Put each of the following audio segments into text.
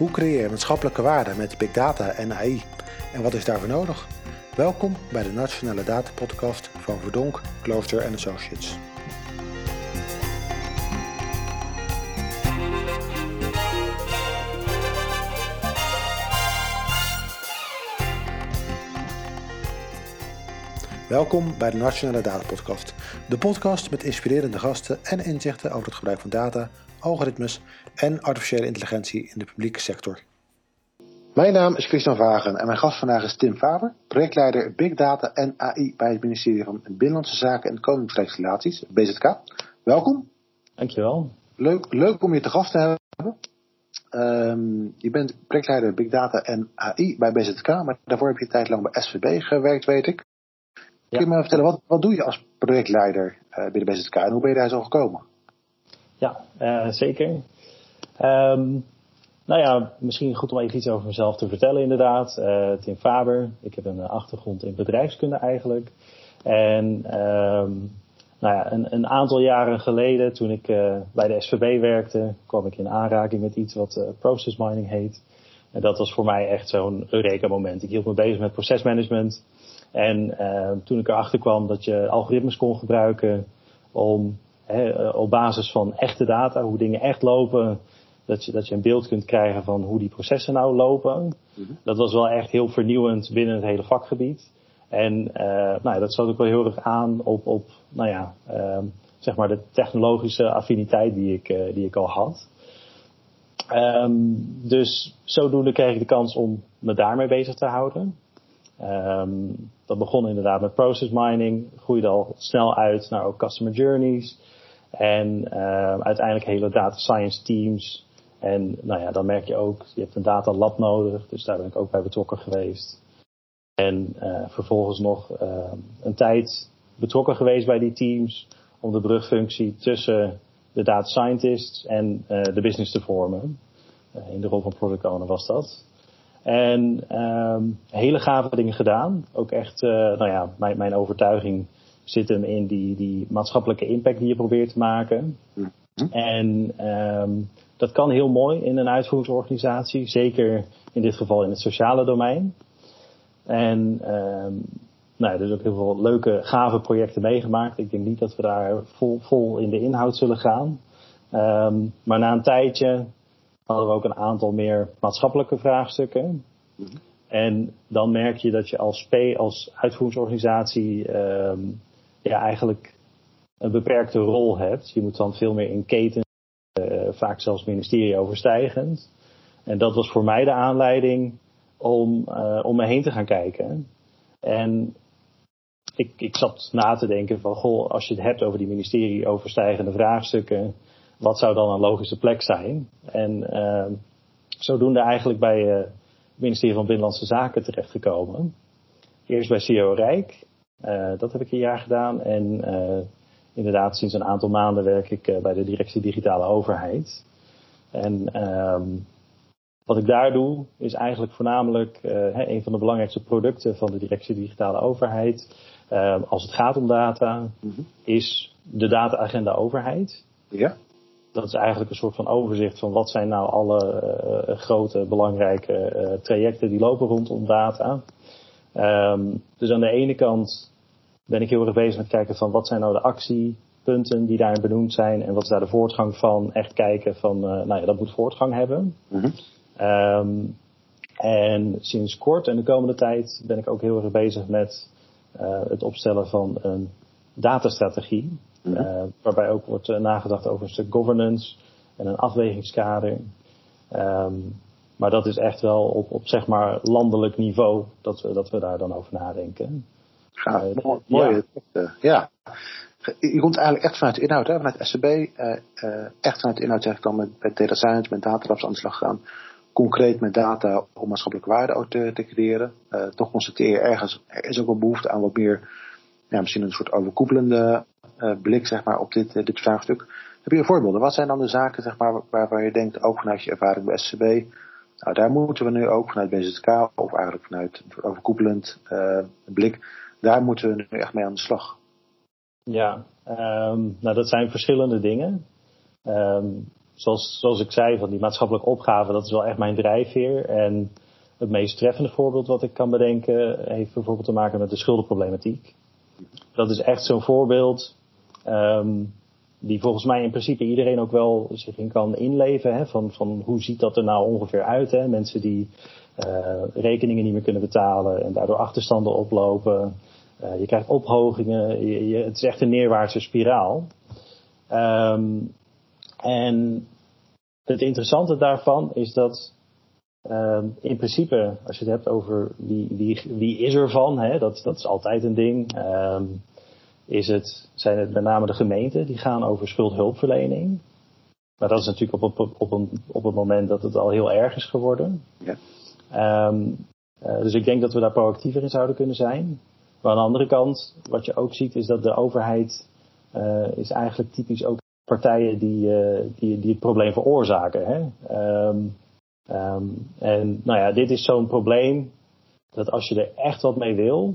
Hoe creëer je maatschappelijke waarde met big data en AI? En wat is daarvoor nodig? Welkom bij de Nationale Data Podcast van Verdonk, Klooster Associates. Welkom bij de Nationale Data Podcast. De podcast met inspirerende gasten en inzichten over het gebruik van data, algoritmes en artificiële intelligentie in de publieke sector. Mijn naam is Christian Vagen en mijn gast vandaag is Tim Faber, projectleider Big Data en AI bij het ministerie van Binnenlandse Zaken en Koninkrijksrelaties, BZK. Welkom. Dankjewel. Leuk, leuk om je te gast te hebben. Um, je bent projectleider Big Data en AI bij BZK, maar daarvoor heb je een tijd lang bij SVB gewerkt, weet ik. Kun je me vertellen, wat, wat doe je als projectleider uh, bij de BZK en hoe ben je daar zo gekomen? Ja, uh, zeker. Um, nou ja, misschien goed om even iets over mezelf te vertellen inderdaad. Uh, Tim Faber, ik heb een achtergrond in bedrijfskunde eigenlijk. En um, nou ja, een, een, aantal jaren geleden, toen ik bij de SVB werkte, kwam ik in aanraking met iets wat process mining heet. En dat was voor mij echt zo'n eureka moment. Ik hield me bezig met procesmanagement. En uh, toen ik erachter kwam dat je algoritmes kon gebruiken om he, op basis van echte data, hoe dingen echt lopen, dat je, dat je een beeld kunt krijgen van hoe die processen nou lopen. Mm-hmm. Dat was wel echt heel vernieuwend binnen het hele vakgebied. En uh, nou ja, dat sloot ook wel heel erg aan op, op nou ja, uh, zeg maar de technologische affiniteit die ik, uh, die ik al had. Um, dus zodoende kreeg ik de kans om me daarmee bezig te houden. Um, dat begon inderdaad met process mining, groeide al snel uit naar ook customer journeys. En uh, uiteindelijk hele data science teams. En nou ja, dan merk je ook, je hebt een data lab nodig, dus daar ben ik ook bij betrokken geweest. En uh, vervolgens nog uh, een tijd betrokken geweest bij die teams om de brugfunctie tussen de data scientists en uh, de business te vormen. in de rol van product owner was dat. En um, hele gave dingen gedaan. Ook echt, nou ja, mijn, mijn overtuiging zit hem in die, die maatschappelijke impact die je probeert te maken. Mm -hmm. En um, dat kan heel mooi in een uitvoeringsorganisatie, zeker in dit geval in het sociale domein. En um, nou, er is ook heel veel leuke, gave projecten meegemaakt. Ik denk niet dat we daar vol, vol in de inhoud zullen gaan. Um, maar na een tijdje hadden we ook een aantal meer maatschappelijke vraagstukken. Mm-hmm. En dan merk je dat je als P, als uitvoeringsorganisatie, um, ja, eigenlijk een beperkte rol hebt. Je moet dan veel meer in keten uh, vaak zelfs ministerie overstijgend. En dat was voor mij de aanleiding om, uh, om me heen te gaan kijken. En ik, ik zat na te denken van, goh, als je het hebt over die ministerie overstijgende vraagstukken, wat zou dan een logische plek zijn? En uh, zodoende eigenlijk bij uh, het ministerie van Binnenlandse Zaken terechtgekomen. Eerst bij CEO Rijk, dat heb ik een jaar gedaan. En inderdaad, sinds een aantal maanden werk ik uh, bij de directie digitale overheid. En um, wat ik daar doe, is eigenlijk voornamelijk uh, een van de belangrijkste producten van de directie digitale overheid. Uh, als het gaat om data, mm-hmm. is de data-agenda overheid. Ja. Dat is eigenlijk een soort van overzicht van wat zijn nou alle uh, grote belangrijke trajecten die lopen rondom data. Um, dus aan de ene kant ben ik heel erg bezig met kijken van wat zijn nou de actiepunten die daarin benoemd zijn en wat is daar de voortgang van. Echt kijken van, uh, nou ja, dat moet voortgang hebben. Mm-hmm. Um, en sinds kort en de komende tijd ben ik ook heel erg bezig met uh, het opstellen van een datastrategie. Mm-hmm. Uh, waarbij ook wordt nagedacht over een stuk governance en een afwegingskader. Um, maar dat is echt wel op, op zeg maar landelijk niveau dat we, dat we daar dan over nadenken. Uh, mooi. mooi ja. ja. Je komt eigenlijk echt vanuit de inhoud, hè? vanuit SCB, uh, uh, echt vanuit de inhoud zeg ik dan met, met data science, met datalabs aan de slag gaan. Concreet met data om maatschappelijke waarde ook te, te creëren. Uh, toch constateer je ergens, er is ook wel behoefte aan wat meer, ja, misschien een soort overkoepelende blik zeg maar, op dit, dit vraagstuk. Heb je voorbeelden? Wat zijn dan de zaken zeg maar, waarvan je denkt, ook vanuit je ervaring bij SCB, nou, daar moeten we nu ook vanuit BZK of eigenlijk vanuit een overkoepelend blik daar moeten we nu echt mee aan de slag. Ja, um, nou dat zijn verschillende dingen. Um, zoals, zoals ik zei, van die maatschappelijke opgave, dat is wel echt mijn drijfveer. En het meest treffende voorbeeld wat ik kan bedenken heeft bijvoorbeeld te maken met de schuldenproblematiek. Dat is echt zo'n voorbeeld um, die volgens mij in principe iedereen ook wel zich in kan inleven. Hè, van, van hoe ziet dat er nou ongeveer uit? Hè? Mensen die uh, rekeningen niet meer kunnen betalen en daardoor achterstanden oplopen. Uh, je krijgt ophogingen. Je, je, het is echt een neerwaartse spiraal. Um, en het interessante daarvan is dat um, in principe, als je het hebt over wie, wie, wie is er van, hè, dat, dat is altijd een ding. Um, is het, zijn het met name de gemeenten die gaan over schuldhulpverlening. Maar dat is natuurlijk op, op, op, een, op het moment dat het al heel erg is geworden. Ja. Um, uh, dus ik denk dat we daar proactiever in zouden kunnen zijn. Maar aan de andere kant, wat je ook ziet, is dat de overheid uh, is eigenlijk typisch ook partijen die, uh, die, die het probleem veroorzaken. Hè? Um, um, en nou ja, dit is zo'n probleem dat als je er echt wat mee wil,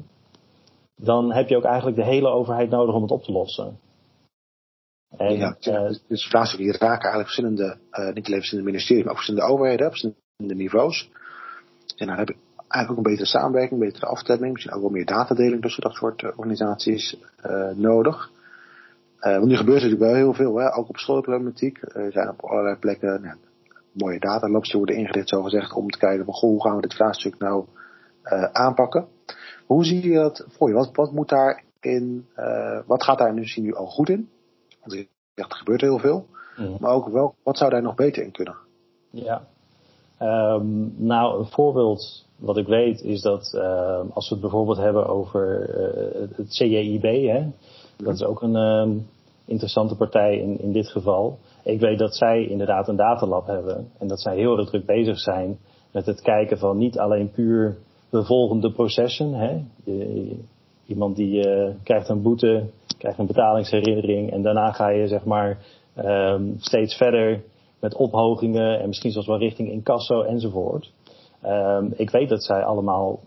dan heb je ook eigenlijk de hele overheid nodig om het op te lossen. En, ja, uh, dus vraagstukken die raken eigenlijk verschillende, uh, niet alleen verschillende ministeries, maar ook verschillende overheden, verschillende niveaus. En dan heb eigenlijk ook een betere samenwerking, een betere afstemming, misschien ook wel meer datadeling tussen dat soort uh, organisaties nodig. want nu gebeurt er natuurlijk wel heel veel, hè? ook op schoolproblematiek. Er zijn op allerlei plekken nou, mooie datalabs die worden ingericht, zo gezegd, om te kijken van goh, hoe gaan we dit vraagstuk nou aanpakken. Hoe zie je dat voor je? Wat, wat moet daarin, uh, wat gaat daar nu, nu al goed in? Want je zegt, er gebeurt heel veel. Mm. Maar ook wel, wat zou daar nog beter in kunnen? Ja, um, nou een voorbeeld wat ik weet is dat uh, als we het bijvoorbeeld hebben over uh, het CJIB, hè, dat is ook een um, interessante partij in, in dit geval. Ik weet dat zij inderdaad een datalab hebben en dat zij heel erg druk bezig zijn met het kijken van niet alleen puur de volgende processen. Hè? iemand die uh, krijgt een boete, krijgt een betalingsherinnering en daarna ga je zeg maar um, steeds verder met ophogingen en misschien zelfs wel richting incasso enzovoort. Um, ik weet dat zij allemaal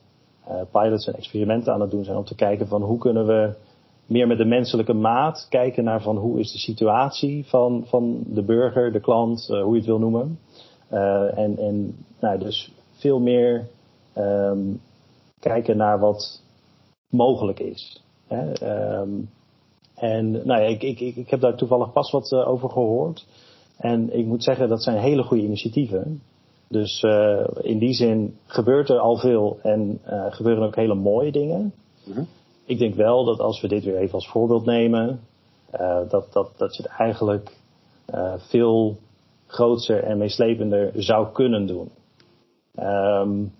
uh, pilots en experimenten aan het doen zijn om te kijken van hoe kunnen we meer met de menselijke maat kijken naar van hoe is de situatie van, van de burger, de klant, uh, hoe je het wil noemen. Uh, en, en nou, dus veel meer um, kijken naar wat mogelijk is. Hè? Um, en nou ja, ik, ik, ik, heb daar toevallig pas wat over gehoord. En ik moet zeggen, dat zijn hele goede initiatieven. Dus uh, in die zin gebeurt er al veel en uh, gebeuren ook hele mooie dingen. Mm-hmm. Ik denk wel dat als we dit weer even als voorbeeld nemen, dat, dat, dat je het eigenlijk veel groter en meeslepender zou kunnen doen. Um,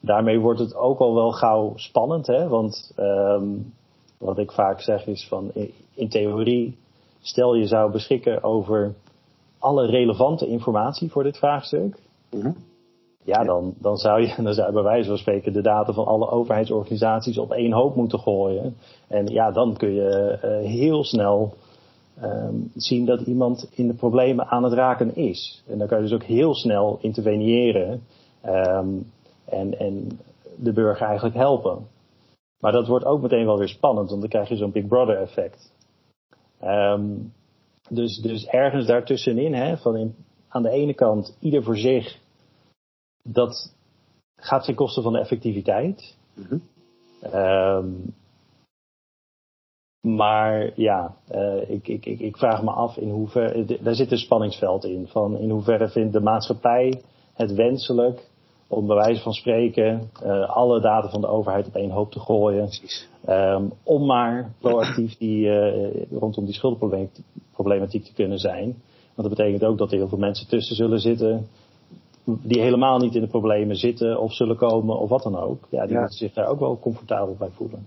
daarmee wordt het ook al wel gauw spannend, hè? want um, wat ik vaak zeg is van in theorie, stel je zou beschikken over alle relevante informatie voor dit vraagstuk. Mm-hmm. Ja, dan, dan, zou je, dan zou bij wijze van spreken de data van alle overheidsorganisaties op één hoop moeten gooien. En ja, dan kun je uh, heel snel um, zien dat iemand in de problemen aan het raken is. En dan kan je dus ook heel snel interveneren. Um, en, en de burger eigenlijk helpen. Maar dat wordt ook meteen wel weer spannend, want dan krijg je zo'n Big Brother effect. Um, dus, dus ergens daartussenin, hè, van in, aan de ene kant ieder voor zich, dat gaat ten koste van de effectiviteit. Mm-hmm. Um, maar ja, uh, ik, ik, ik, ik vraag me af in hoeverre, daar zit een spanningsveld in. Van in hoeverre vindt de maatschappij het wenselijk om bij wijze van spreken uh, alle data van de overheid op één hoop te gooien. Um, om maar proactief die, uh, rondom die schuldenproblematiek te kunnen zijn. Want dat betekent ook dat er heel veel mensen tussen zullen zitten die helemaal niet in de problemen zitten of zullen komen of wat dan ook. Ja, die moeten zich daar ook wel comfortabel bij voelen.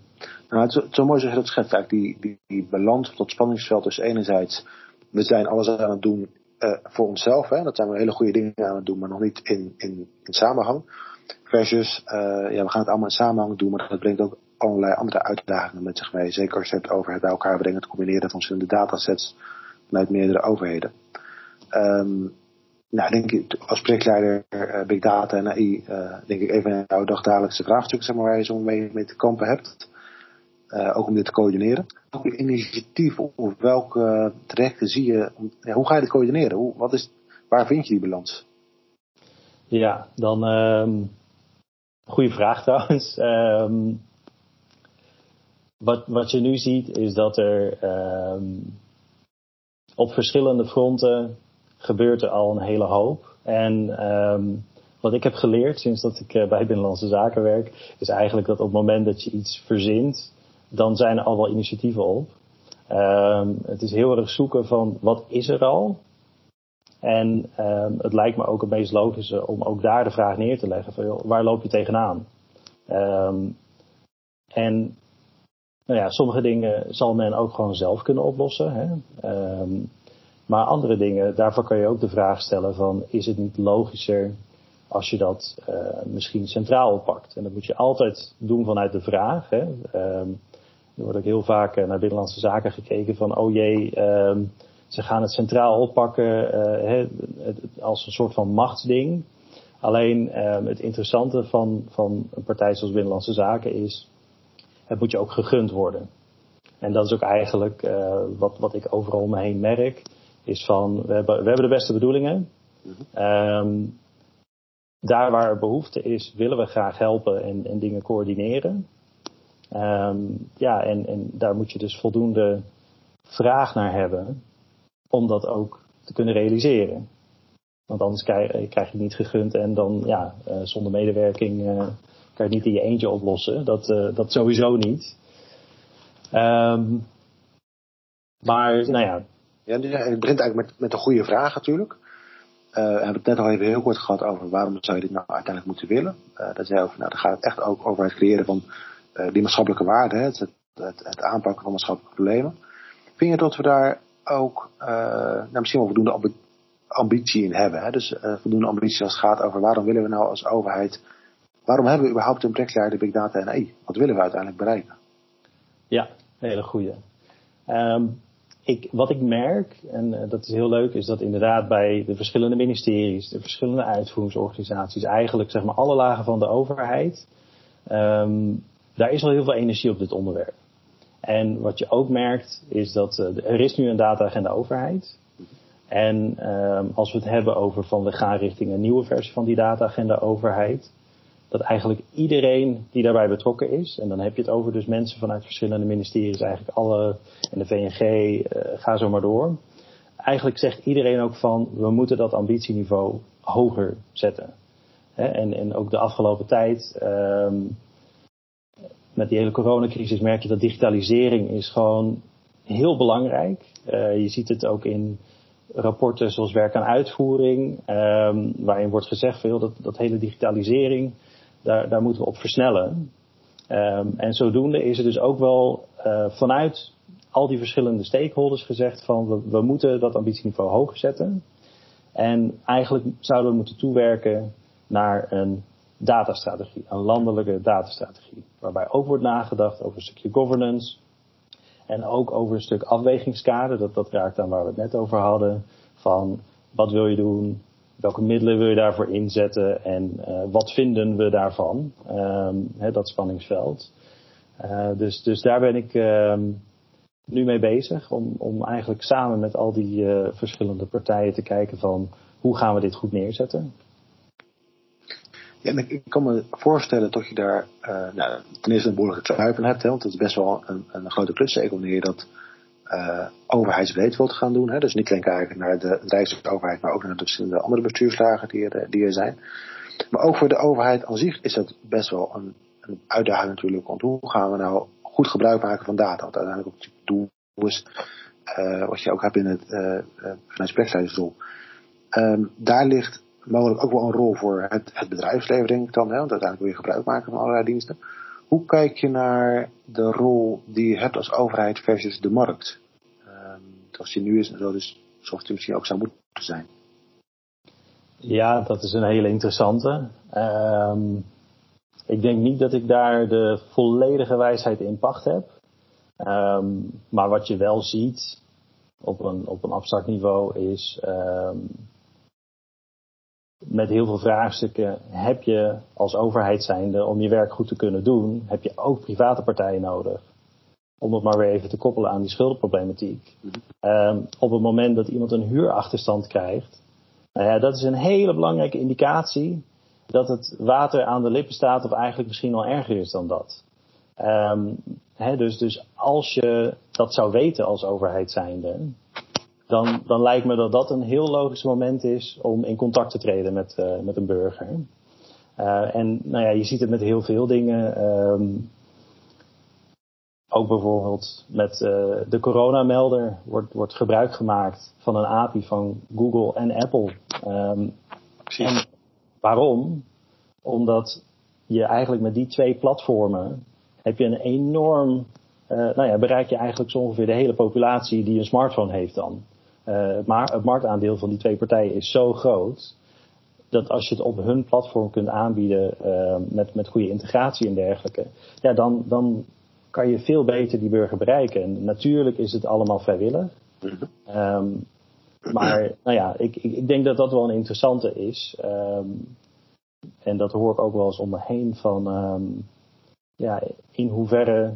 Nou, het is zo mooi zeg je dat schetst eigenlijk die, die, die balans, dat spanningsveld dus enerzijds we zijn alles aan het doen uh, voor onszelf. Hè, dat zijn we hele goede dingen aan het doen, maar nog niet in, in, in samenhang. Versus, uh, ja, we gaan het allemaal in samenhang doen, maar dat brengt ook allerlei andere uitdagingen met zich mee. Zeker als je het over het bij elkaar brengen, het combineren van verschillende datasets vanuit meerdere overheden. Um, nou, denk ik, als projectleider uh, Big Data en AI, uh, denk ik even aan jouw dagdagelijkse vraagstukken, zeg maar, waar je zo mee, mee te kampen hebt. Uh, ook om dit te coördineren. Welke initiatieven of welke trajecten zie je? Hoe ga je dit coördineren? Hoe, wat is waar vind je die balans? Ja, dan um, goede vraag trouwens. Um, wat, wat je nu ziet is dat er um, op verschillende fronten gebeurt er al een hele hoop. En um, wat ik heb geleerd sinds dat ik uh, bij Binnenlandse Zaken werk, is eigenlijk dat op het moment dat je iets verzint, dan zijn er al wel initiatieven op. Um, het is heel erg zoeken van wat is er al. En um, het lijkt me ook het meest logische om ook daar de vraag neer te leggen van waar loop je tegenaan? En nou ja, sommige dingen zal men ook gewoon zelf kunnen oplossen. Hè? Maar andere dingen, daarvoor kan je ook de vraag stellen van is het niet logischer als je dat uh, misschien centraal oppakt? En dat moet je altijd doen vanuit de vraag. Hè? Um, er wordt ook heel vaak naar binnenlandse zaken gekeken van oh jee, um, ze gaan het centraal oppakken uh, als een soort van machtsding. Alleen um, het interessante van, van een partij zoals Binnenlandse Zaken is, het moet je ook gegund worden. En dat is ook eigenlijk uh, wat, wat ik overal om me heen merk. Is van, we hebben, we hebben de beste bedoelingen. Um, daar waar behoefte is, willen we graag helpen en, en dingen coördineren. Um, ja, en, en daar moet je dus voldoende vraag naar hebben om dat ook te kunnen realiseren. Want anders krijg, krijg je niet gegund en dan, ja, uh, zonder medewerking uh, kan je het niet in je eentje oplossen. Dat, dat sowieso niet. Um, maar, nou ja. Ja, het begint eigenlijk met, met een goede vraag natuurlijk. Uh, we hebben het net al even heel kort gehad over waarom zou je dit nou uiteindelijk moeten willen. Uh, dat zei over, nou, dan gaat het echt ook over het creëren van uh, die maatschappelijke waarde, het, het, het, het, aanpakken van maatschappelijke problemen. Vind je dat we daar ook nou, misschien wel voldoende ambitie in hebben? Hè? Dus voldoende ambitie als het gaat over waarom willen we nou als overheid, waarom hebben we überhaupt een projectleider Big Data en AI? Wat willen we uiteindelijk bereiken? Ja, hele goede. Um, ik, wat ik merk, en uh, dat is heel leuk, is dat inderdaad bij de verschillende ministeries, de verschillende uitvoeringsorganisaties, eigenlijk zeg maar alle lagen van de overheid, um, daar is al heel veel energie op dit onderwerp. En wat je ook merkt, is dat uh, er is nu een data-agenda overheid. En um, als we het hebben over van we gaan richting een nieuwe versie van die data-agenda overheid, dat eigenlijk iedereen die daarbij betrokken is, en dan heb je het over dus mensen vanuit verschillende ministeries, eigenlijk alle, en de VNG, uh, ga zo maar door. Eigenlijk zegt iedereen ook van, we moeten dat ambitieniveau hoger zetten. He, en, en ook de afgelopen tijd, um, met die hele coronacrisis merk je dat digitalisering is gewoon heel belangrijk. Uh, je ziet het ook in rapporten zoals werk aan uitvoering, um, waarin wordt gezegd veel dat, dat hele digitalisering, daar, daar moeten we op versnellen. Um, en zodoende is er dus ook wel uh, vanuit al die verschillende stakeholders gezegd van we, we moeten dat ambitieniveau hoger zetten. En eigenlijk zouden we moeten toewerken naar een datastrategie, een landelijke datastrategie. Waarbij ook wordt nagedacht over een stukje governance. En ook over een stuk afwegingskader. Dat, dat raakt aan waar we het net over hadden. Van wat wil je doen? Welke middelen wil je daarvoor inzetten? En uh, wat vinden we daarvan? Um, hè, dat spanningsveld. Uh, dus, dus daar ben ik um, nu mee bezig. Om, om eigenlijk samen met al die uh, verschillende partijen te kijken van hoe gaan we dit goed neerzetten. Ja, ik, kan me voorstellen dat je daar nou, ten eerste een behoorlijke twijfel hebt, hè, want is best wel een, een grote klus, wanneer je dat uh, overheidsbreed wilt gaan doen. Hè. Dus niet alleen kijken naar de Rijksoverheid, maar ook naar de verschillende andere bestuurslagen die er, die er zijn. Maar ook voor de overheid aan zich is dat best wel een, een uitdaging natuurlijk. Want hoe gaan we nou goed gebruik maken van data? Wat uiteindelijk ook het doel is, uh, wat je ook hebt in het, uh, projectleidersdoel. Um, daar ligt mogelijk ook wel een rol voor het, het bedrijfsleven, denk ik dan. Hè? Want uiteindelijk wil je gebruik maken van allerlei diensten. Hoe kijk je naar de rol die je hebt als overheid versus de markt? Um, zoals die nu is en zo, dus zoals die misschien ook zou moeten zijn. Ja, dat is een hele interessante. Um, ik denk niet dat ik daar de volledige wijsheid in pacht heb. Um, maar wat je wel ziet op een, op een abstract niveau is met heel veel vraagstukken heb je als overheid zijnde, om je werk goed te kunnen doen, heb je ook private partijen nodig. Om het maar weer even te koppelen aan die schuldenproblematiek. Um, op het moment dat iemand een huurachterstand krijgt, Nou ja, dat is een hele belangrijke indicatie dat het water aan de lippen staat, of eigenlijk misschien al erger is dan dat. Um, dus, dus als je dat zou weten als overheid zijnde, dan, dan lijkt me dat dat een heel logisch moment is om in contact te treden met, uh, met een burger. Uh, en nou ja, je ziet het met heel veel dingen. Um, ook bijvoorbeeld met uh, de coronamelder wordt, wordt gebruik gemaakt van een API van Google en Apple. Um, en waarom? Omdat je eigenlijk met die twee platformen heb je een enorm, uh, nou ja, bereik je eigenlijk zo ongeveer de hele populatie die een smartphone heeft dan. Uh, maar het marktaandeel van die twee partijen is zo groot dat als je het op hun platform kunt aanbieden uh, met, met goede integratie en dergelijke, ja, dan, dan kan je veel beter die burger bereiken. En natuurlijk is het allemaal vrijwillig. Um, maar nou ja, ik, ik, ik, denk dat dat wel een interessante is. Um, en dat hoor ik ook wel eens om me heen van um, ja, in hoeverre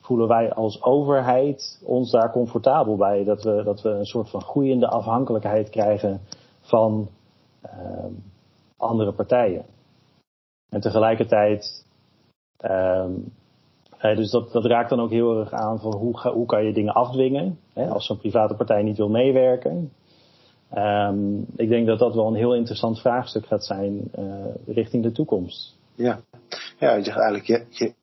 voelen wij als overheid ons daar comfortabel bij. Dat we, dat we een soort van groeiende afhankelijkheid krijgen van um, andere partijen. En tegelijkertijd, um, dus dat, dat raakt dan ook heel erg aan van hoe, hoe kan je dingen afdwingen hè, als zo'n private partij niet wil meewerken. Um, ik denk dat dat wel een heel interessant vraagstuk gaat zijn uh, richting de toekomst. Ja, ja je zegt eigenlijk, je,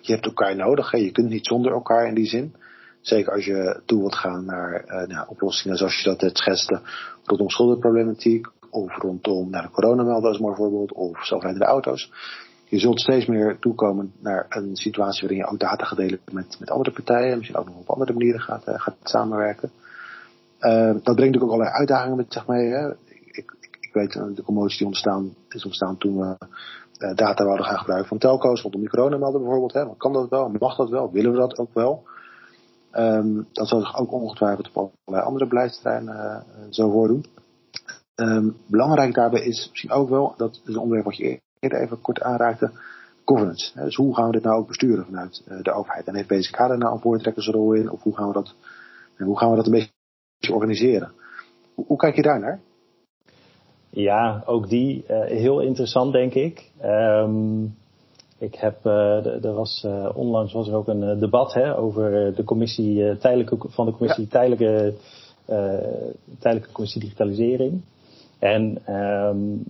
je hebt elkaar nodig. Je kunt niet zonder elkaar in die zin. Zeker als je toe wilt gaan naar nou, oplossingen zoals je dat net schetste rondom schuldenproblematiek of rondom naar de coronamelder als voorbeeld of zelfrijdende auto's. Je zult steeds meer toekomen naar een situatie waarin je ook data delen met, met andere partijen. Misschien ook nog op andere manieren gaat, uh, gaat samenwerken. Uh, dat brengt natuurlijk ook allerlei uitdagingen met zich mee. Hè. Ik, ik, ik, weet de commotie die ontstaan, is ontstaan toen we data wouden gaan gebruiken van telco's rondom die coronamelden bijvoorbeeld. Hè. Kan dat wel? Mag dat wel? Willen we dat ook wel? Um, dat zal zich ook ongetwijfeld op allerlei andere beleidsterreinen uh, zo voordoen. Um, belangrijk daarbij is misschien ook wel, dat is een onderwerp wat je eerder even kort aanraakte, governance. Dus hoe gaan we dit nou ook besturen vanuit uh, de overheid? En heeft BZK daar nou een voortrekkersrol in? Of hoe gaan we dat, hoe gaan we dat een beetje organiseren? Hoe, hoe kijk je daar naar? Ja, ook die uh, heel interessant denk ik. Um, ik heb, uh, er was, uh, onlangs was er ook een debat hè, over de commissie tijdelijke, van de commissie ja. tijdelijke, tijdelijke commissie digitalisering. En um,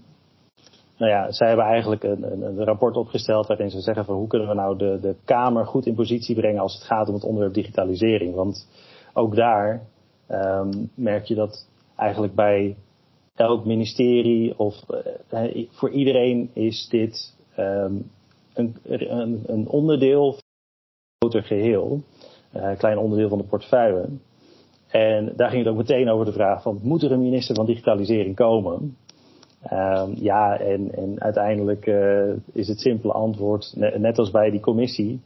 nou ja, zij hebben eigenlijk een, een, een, rapport opgesteld waarin ze zeggen van hoe kunnen we nou de, de Kamer goed in positie brengen als het gaat om het onderwerp digitalisering. Want ook daar um, merk je dat eigenlijk bij elk ministerie of uh, voor iedereen is dit um, een, een, een, onderdeel van een groter geheel, uh, een klein onderdeel van de portefeuille. En daar ging het ook meteen over de vraag van moet er een minister van digitalisering komen? Um, ja, en, en uiteindelijk is het simpele antwoord, net als bij die commissie,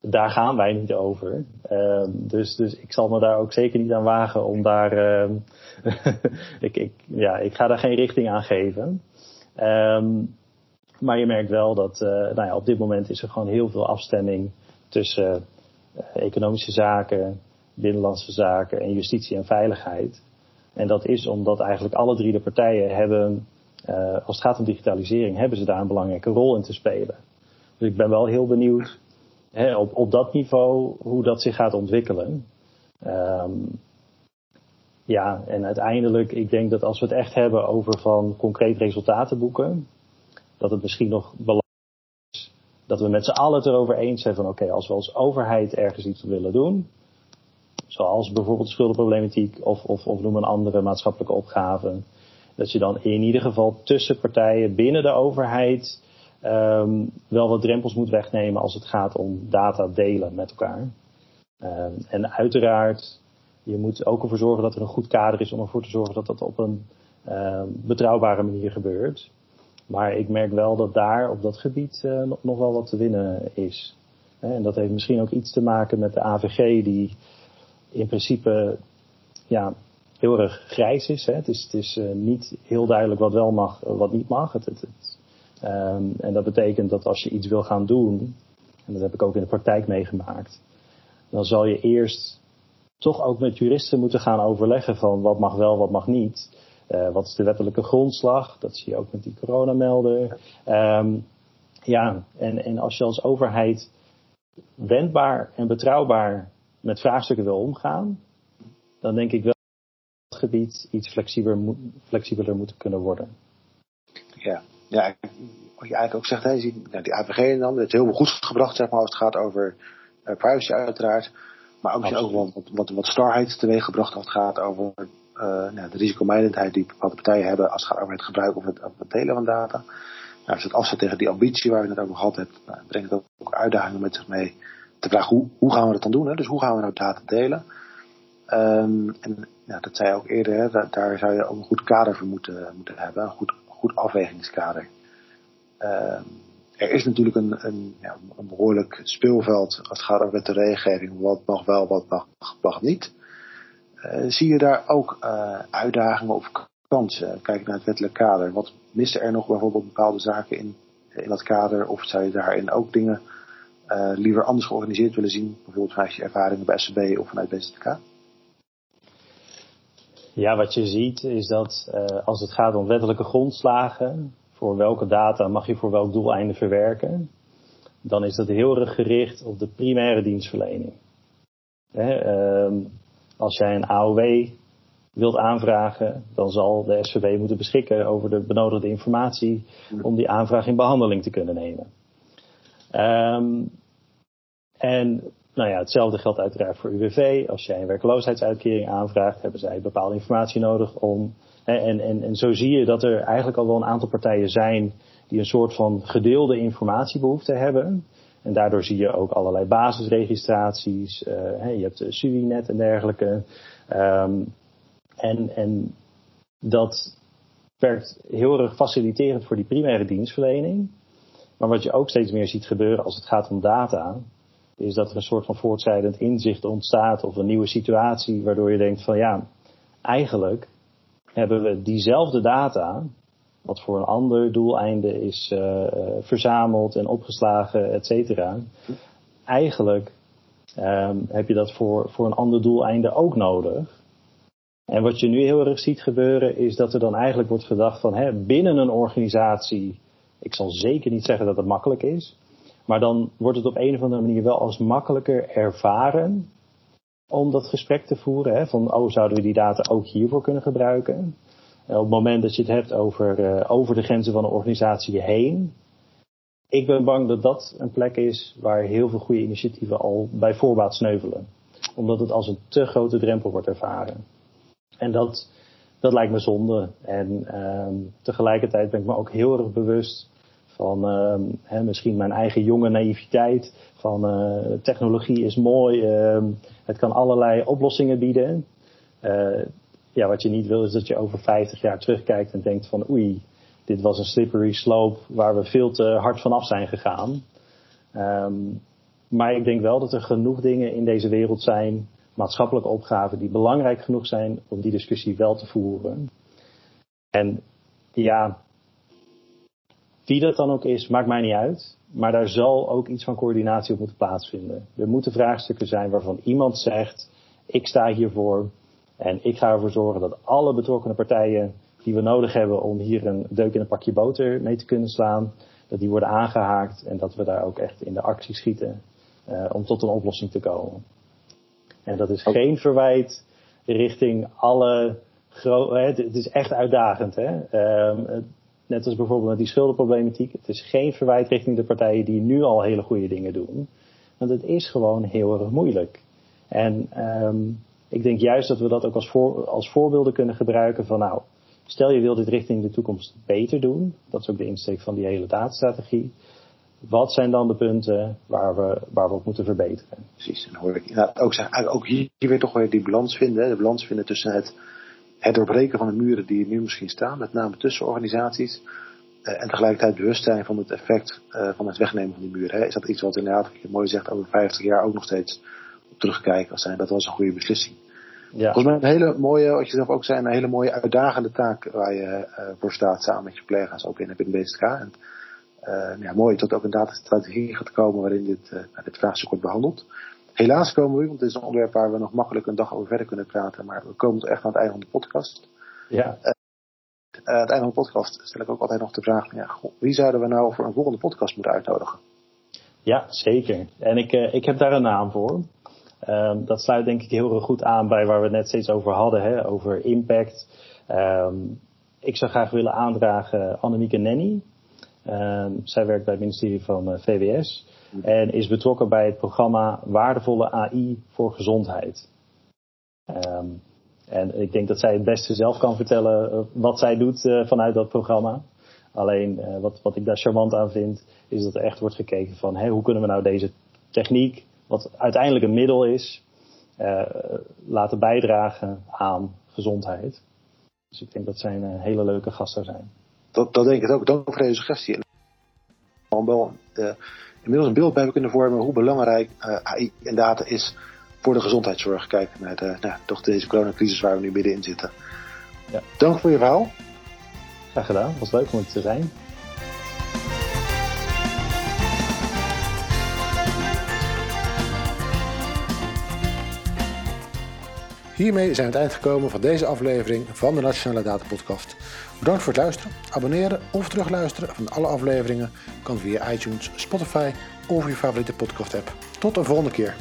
daar gaan wij niet over. Um, dus, dus ik zal me daar ook zeker niet aan wagen om daar. Um, ik, ik, ja, ik ga daar geen richting aan geven. Um, maar je merkt wel dat uh, nou ja, op dit moment is er gewoon heel veel afstemming tussen uh, economische zaken, binnenlandse zaken en justitie en veiligheid. En dat is omdat eigenlijk alle drie de partijen hebben, uh, als het gaat om digitalisering, hebben ze daar een belangrijke rol in te spelen. Dus ik ben wel heel benieuwd op, op dat niveau hoe dat zich gaat ontwikkelen. Um, ja, en uiteindelijk, ik denk dat als we het echt hebben over van concreet resultaten boeken, dat het misschien nog belangrijk is dat we met z'n allen het erover eens zijn van oké, als we als overheid ergens iets willen doen, zoals bijvoorbeeld schuldenproblematiek of, of, of noem een andere maatschappelijke opgave, dat je dan in ieder geval tussen partijen binnen de overheid um, wel wat drempels moet wegnemen als het gaat om data delen met elkaar. Um, en uiteraard, je moet ook ervoor zorgen dat er een goed kader is om ervoor te zorgen dat dat op een uh, betrouwbare manier gebeurt. Maar ik merk wel dat daar op dat gebied uh, nog wel wat te winnen is. En dat heeft misschien ook iets te maken met de AVG die in principe ja, heel erg grijs is. Hè. Het is, het is uh, niet heel duidelijk wat wel mag, wat niet mag. Het, het, um, en dat betekent dat als je iets wil gaan doen, en dat heb ik ook in de praktijk meegemaakt, dan zal je eerst toch ook met juristen moeten gaan overleggen van wat mag wel, wat mag niet. Uh, wat is de wettelijke grondslag? Dat zie je ook met die coronamelder. Um, ja, en, en als je als overheid wendbaar en betrouwbaar met vraagstukken wil omgaan, dan denk ik wel dat gebied iets flexibeler, flexibeler moet kunnen worden. Ja, ja wat je eigenlijk ook zegt, hè, je ziet nou, die AVG dan, het heel goed gebracht zeg maar, als het gaat over uh, privacy uiteraard. Maar ook, ook wat, wat, wat starheid teweeg gebracht als het gaat over uh, nou, de risicomijdendheid die bepaalde partijen hebben als het gaat over het gebruik of het, het delen van data. Nou, als je het afzet tegen die ambitie waar je het over gehad hebt, nou, brengt het ook uitdagingen met zich mee. Te vragen hoe, hoe gaan we dat dan doen? Hè? Dus hoe gaan we nou data delen? Um, en dat zei je ook eerder, hè, daar, daar, zou je ook een goed kader voor moeten, moeten hebben, een goed, goed afwegingskader. Um, er is natuurlijk een, een, ja, een, behoorlijk speelveld als het gaat over de regelgeving. Wat mag wel, wat mag, niet. Uh, zie je daar ook uh, uitdagingen of kansen? Kijk naar het wettelijk kader. Wat miste er nog bijvoorbeeld bepaalde zaken in, in dat kader? Of zou je daarin ook dingen uh, liever anders georganiseerd willen zien? Bijvoorbeeld vanuit je ervaringen bij SCB of vanuit BZK? Ja, wat je ziet is dat als het gaat om wettelijke grondslagen, voor welke data mag je voor welk doeleinde verwerken, dan is dat heel erg gericht op de primaire dienstverlening. Ehm, als jij een AOW wilt aanvragen, dan zal de SVB moeten beschikken over de benodigde informatie om die aanvraag in behandeling te kunnen nemen. Ehm, en nou ja, hetzelfde geldt uiteraard voor UWV. Als jij een werkloosheidsuitkering aanvraagt, hebben zij bepaalde informatie nodig om en, en, en zo zie je dat er eigenlijk al wel een aantal partijen zijn die een soort van gedeelde informatiebehoefte hebben. En daardoor zie je ook allerlei basisregistraties. Uh, je hebt de SUINet en dergelijke. Um, en, en dat werkt heel erg faciliterend voor die primaire dienstverlening. Maar wat je ook steeds meer ziet gebeuren als het gaat om data, is dat er een soort van voortzijdend inzicht ontstaat of een nieuwe situatie, waardoor je denkt van ja, eigenlijk hebben we diezelfde data, wat voor een ander doeleinde is uh, verzameld en opgeslagen, et cetera. Eigenlijk um, heb je dat voor, voor een ander doeleinde ook nodig. En wat je nu heel erg ziet gebeuren is dat er dan eigenlijk wordt gedacht van hè, binnen een organisatie, ik zal zeker niet zeggen dat het makkelijk is, maar dan wordt het op een of andere manier wel als makkelijker ervaren om dat gesprek te voeren. Hè, van, oh, zouden we die data ook hiervoor kunnen gebruiken? op het moment dat je het hebt over, uh, over de grenzen van een organisatie heen. Ik ben bang dat dat een plek is waar heel veel goede initiatieven al bij voorbaat sneuvelen. Omdat het als een te grote drempel wordt ervaren. En dat, dat lijkt me zonde. En um, tegelijkertijd ben ik me ook heel erg bewust van um, hè, misschien mijn eigen jonge naïviteit. Van uh, technologie is mooi, um, het kan allerlei oplossingen bieden. Uh, ja, wat je niet wil is dat je over 50 jaar terugkijkt en denkt van oei, dit was een slippery slope waar we veel te hard vanaf zijn gegaan. Um, maar ik denk wel dat er genoeg dingen in deze wereld zijn, maatschappelijke opgaven, die belangrijk genoeg zijn om die discussie wel te voeren. En ja, wie dat dan ook is, maakt mij niet uit. Maar daar zal ook iets van coördinatie op moeten plaatsvinden. Er moeten vraagstukken zijn waarvan iemand zegt: ik sta hiervoor en ik ga ervoor zorgen dat alle betrokkenen partijen die we nodig hebben om hier een deuk in een pakje boter mee te kunnen slaan, dat die worden aangehaakt en dat we daar ook echt in de actie schieten uh, om tot een oplossing te komen. En dat is geen verwijt richting alle grote. Het is echt uitdagend. Hè? Uh, net als bijvoorbeeld met die schuldenproblematiek. Het is geen verwijt richting de partijen die nu al hele goede dingen doen. Want het is gewoon heel erg moeilijk. En um, ik denk juist dat we dat ook als, voor, als voorbeelden kunnen gebruiken van nou, stel je wil dit richting de toekomst beter doen. Dat is ook de insteek van die hele datastrategie. Wat zijn dan de punten waar we, waar we op moeten verbeteren? Precies, en hoor ik nou, ook, ook hier, weer toch weer die balans vinden. De balans vinden tussen het, het doorbreken van de muren die er nu misschien staan, met name tussen organisaties. Uh, en tegelijkertijd bewust zijn van het effect uh, van het wegnemen van die muren. Hè. Is dat iets wat inderdaad, wat je mooi zegt, over 50 jaar ook nog steeds terugkijken als zijn dat was een goede beslissing. Ja. Volgens mij een hele mooie, wat je zelf ook zei, een hele mooie uitdagende taak waar je uh, voor staat samen met je collega's ook in, in BSK. En uh, ja, mooi dat ook een datastrategie gaat komen waarin dit, uh, dit vraagstuk wordt behandeld. Helaas komen we, want het is een onderwerp waar we nog makkelijk een dag over verder kunnen praten, maar we komen echt aan het einde van de podcast. Ja. aan het einde van de podcast stel ik ook altijd nog de vraag: ja, wie zouden we nou voor een volgende podcast moeten uitnodigen? Ja, zeker. En ik, ik heb daar een naam voor. Um, dat sluit denk ik heel erg goed aan bij waar we het net steeds over hadden, hè, over impact. Um, ik zou graag willen aandragen Annemieke Nenny. Um, zij werkt bij het ministerie van uh, eh, VWS en is betrokken bij het programma Waardevolle AI voor Gezondheid. en ik denk dat zij het beste zelf kan vertellen uh, wat zij doet uh, vanuit dat programma. Alleen wat, wat ik daar charmant aan vind, is dat er echt wordt gekeken van hoe kunnen we nou deze techniek wat uiteindelijk een middel is, laten bijdragen aan gezondheid. Dus ik denk dat zij een hele leuke gast zou zijn. Dat, dat denk ik ook. Dank voor deze suggestie. Wel inmiddels een beeld bij kunnen vormen hoe belangrijk uh, AI en data is voor de gezondheidszorg. Kijken naar de, nou, toch deze coronacrisis waar we nu middenin zitten. Ja. Dank voor je verhaal. Graag gedaan. Was leuk om het te zijn. Hiermee zijn we het eind gekomen van deze aflevering van de Nationale Data Podcast. Bedankt voor het luisteren. Abonneren of terugluisteren van alle afleveringen kan via iTunes, Spotify of je favoriete podcast app. Tot de volgende keer.